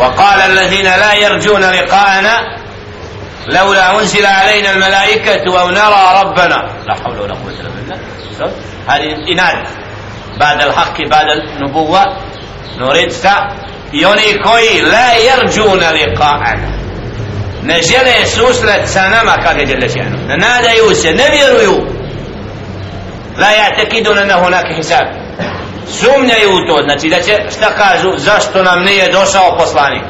وقال الذين لا يرجون لقاءنا لولا أنزل علينا الملائكة أو نرى ربنا. لا حول ولا قوة إلا بالله. هذه إناد بعد الحق بعد النبوة. نريد يوني كوي لا يرجون لقاءنا. nama kaže Đelešanu ne nadaju se, ne vjeruju la ja tekidu na hunake hisab sumnjaju u to znači da će šta kažu zašto nam nije došao poslanik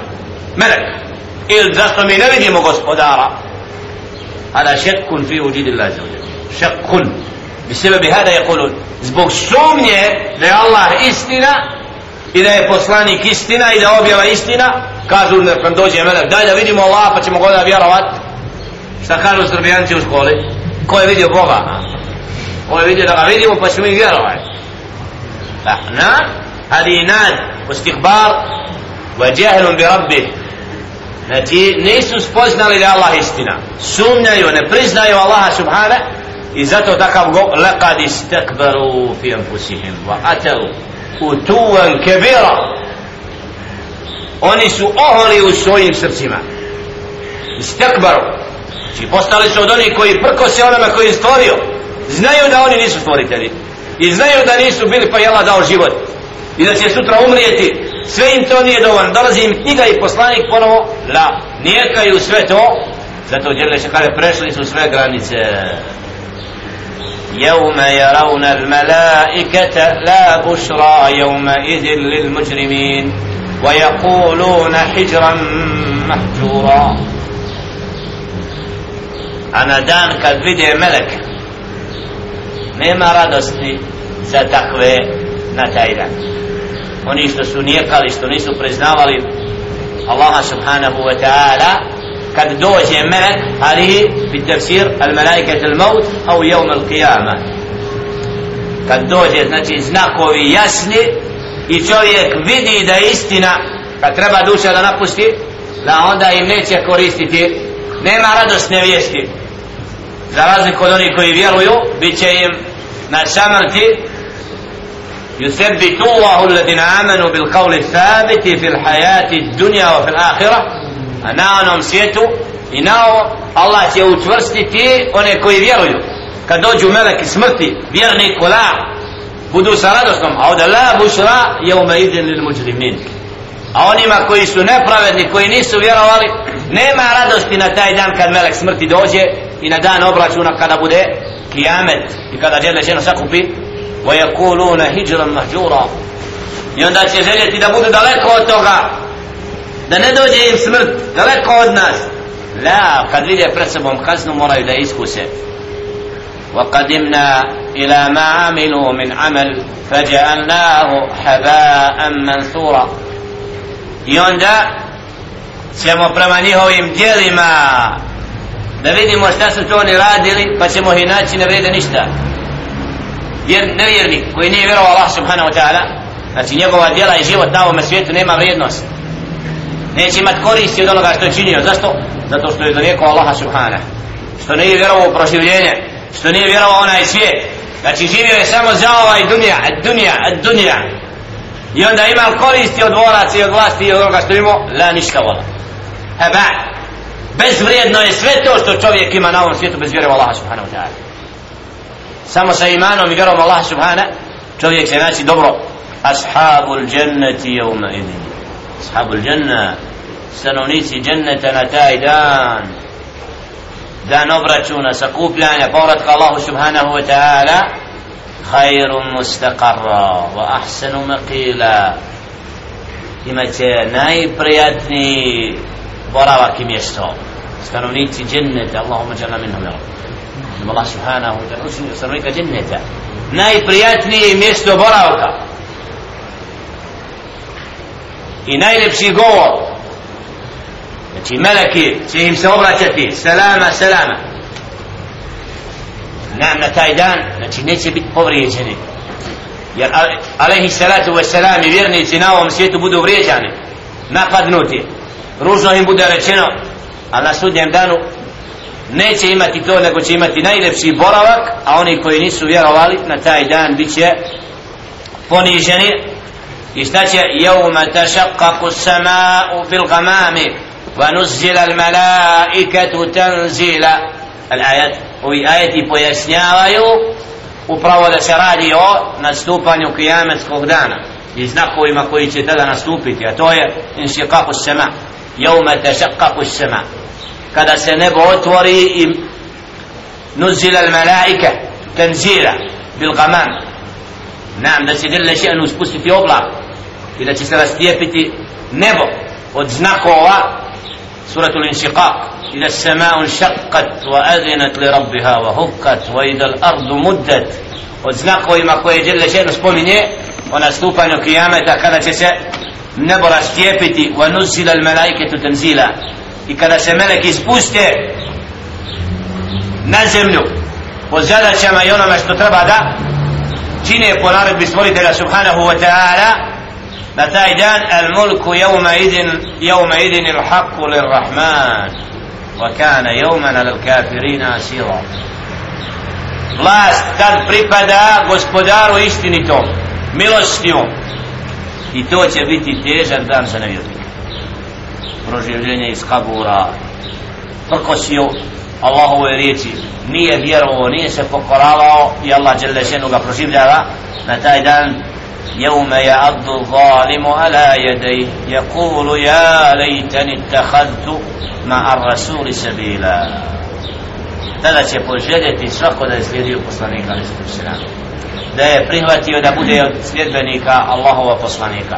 melek ili zašto mi ne vidimo gospodara هذا شك في وجود الله عز وجل شك بسبب هذا يقولون zbog sumnje da je Allah istina i da je poslanik istina i da objava istina kažu da kad dođe melek daj da vidimo Allah pa ćemo ga da vjerovat šta kažu srbijanci u školi ko je vidio Boga ko je vidio da ga vidimo pa ćemo i vjerovat da, هذه ناد nad ustikbar بربه. Znači nisu spoznali da Allah istina. Sumnjaju, ne priznaju Allaha subhana i zato takav go laqad istakbaru fi anfusihim wa atalu utuvan kebira oni su oholi u svojim srcima. Istakbaru. Znači postali su od onih koji prko se onama koji je stvorio. Znaju da oni nisu stvoritelji i znaju da nisu bili pa je Allah dao život i da će sutra umrijeti sve im to nije dovoljno dolazi im knjiga i poslanik ponovo la nijekaju sve to zato djelje se kaže prešli su sve granice يوم يرون الملائكة لا بشرى يومئذ للمجرمين ويقولون حجرا محجورا أنا دان kad vide melek nema radosti za takve na taj dan oni što su nijekali što nisu priznavali Allaha subhanahu wa ta'ala kad dođe melek ali bi tefsir al malaika al maut au jevm al qiyamah kad dođe znači znakovi jasni i čovjek vidi da je istina kad treba duša da napusti da onda im neće koristiti. Nema radosne vijesti. Za razliku od onih koji vjeruju bit će im na samrti يثبت الله الذين آمنوا بالقول الثابت في الحياة الدنيا وفي الآخرة a na onom svijetu i na ovo Allah će učvrstiti one koji vjeruju kad dođu meleki smrti vjernik la budu sa radosnom a od la bušra je ume idin lil muđrimin a onima koji su nepravedni koji nisu vjerovali nema radosti na taj dan kad melek smrti dođe i na dan obračuna kada bude kijamet i kada džele ženo sakupi wa yakuluna hijran mahjura i onda će željeti da budu daleko od toga da ne dođe im smrt daleko od nas la kad vide pred sobom kaznu moraju da iskuse وقدمنا إلى ما عملوا من عمل فجعلناه حباء منثورا i onda ćemo prema njihovim dijelima da vidimo šta su to oni radili pa ćemo ih naći ne vrede ništa. Jer nevjernik koji nije vjerovao Allah subhanahu wa ta'ala znači njegova djela i život na ovome svijetu nema vrijednost. Neće imat koristi od onoga što je činio. Zašto? zato što je donijeko Allaha subhanahu. Što nije vjerovao u proživljenje. Što nije vjerovao onaj svijet. Znači živio je samo za ovaj dunja ad dunja, ad dunja. I onda ima koristi od dvoraca i od vlasti i od onoga što imao? La ništa vola. Heba bezvrijedno je sve to što čovjek ima na ovom svijetu bez vjerovao Allaha subhanahu wa ta'ala samo sa imanom i vjerovom Allaha subhana čovjek se naći dobro ashabul jannati yawma idin أصحاب الجنة stanovnici dženneta na taj dan dan obračuna sakupljanja povratka Allahu subhanahu wa ta'ala khairum mustaqarra wa ahsanu maqila imaće najprijatniji boravak i mjesto. Stanovnici dženneta Allahumma jalla minhum ya Rabb Allah subhanahu wa ta'ala stanovnika dženneta. Najprijatnije mjesto boravka. I najljepši govor. Znači meleki će im se obraćati selama selama. Na, na taj dan znači neće biti povrijeđeni. Jer alaihi salatu wa salam i vjernici na ovom svijetu budu vrijeđani napadnuti ružno im bude rečeno a na sudnjem danu neće imati to nego će imati najljepši boravak a oni koji nisu vjerovali na taj dan bit će poniženi. I šta će? Jevma tašakaku sama'u bil gamami wa nuzzila al malaikatu tanzila. Al ajat ovi ajeti pojašnjavaju upravo da se radi o nastupanju kijametskog dana i znakovima koji će tada nastupiti a to je inšikaku sama'u jevme tešakaku sema kada se nebo otvori i nuzila malaike tenzila bil gaman nam da se dille še'nu spustiti oblak i da će se rastijepiti nebo od znakova suratu l-inšiqaq إذا السماء انشقت وأذنت لربها وهكت وإذا الأرض مدت وزنقوا ما قوي جل شأن سبومني ونستوفى kada كانت se nebo rastijepiti wa nuzila al malaiketu tenzila i kada se melek ispuste na zemlju po zadaćama i onome što treba da čine po naredbi stvoritela subhanahu wa ta'ala na taj dan al mulku jevma idin jevma idin il haqku lir rahman wa kana jevman al kafirina sila vlast tad pripada gospodaru istinitom milostivom i to će biti težak dan za nevjernike proživljenje iz kabura prkosio Allahove riječi nije vjerovo, nije se pokoravao i Allah Đelešenu ga proživljava na taj dan يوم يعض الظالم على يديه يقول يا ليتني اتخذت مع الرسول سبيلا tada će poželjeti svako da je slijedio poslanika da je prihvatio da bude od sljedbenika Allahova poslanika.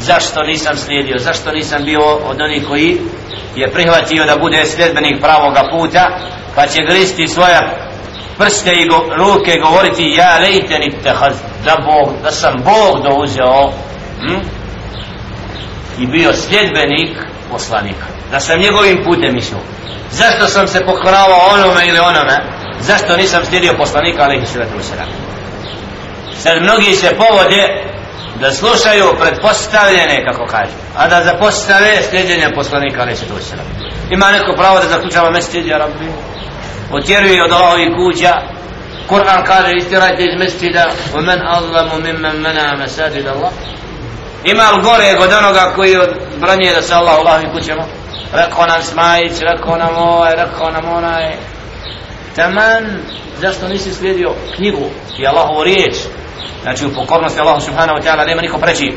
Zašto nisam slijedio? Zašto nisam bio od onih koji je prihvatio da bude sljedbenik pravoga puta pa će gristi svoja prste i go, ruke govoriti ja lejte ni tehaz da, Bog, da sam Bog douzeo hm? i bio sljedbenik poslanika. Da sam njegovim putem išao. Zašto sam se pokoravao onome ili onome? Zašto nisam slijedio poslanika ali sallatu sretu sad mnogi se povode da slušaju predpostavljene kako kaže a da zapostave sljeđenje poslanika ali se to sram ima neko pravo da zaključava mesečid ja rabbi otjeruje od Allahovih kuća Kur'an kaže istirajte iz mesčida ومن أظلم ممن منع مساجد الله ima li gore od onoga koji branje da se Allah u Allahovim kućama rekao nam Smajić, rekao nam ovaj, rekao nam onaj taman zašto nisi slijedio knjigu i Allahovu riječ Znači u pokornosti Allahu subhanahu wa ta'ala nema niko preći.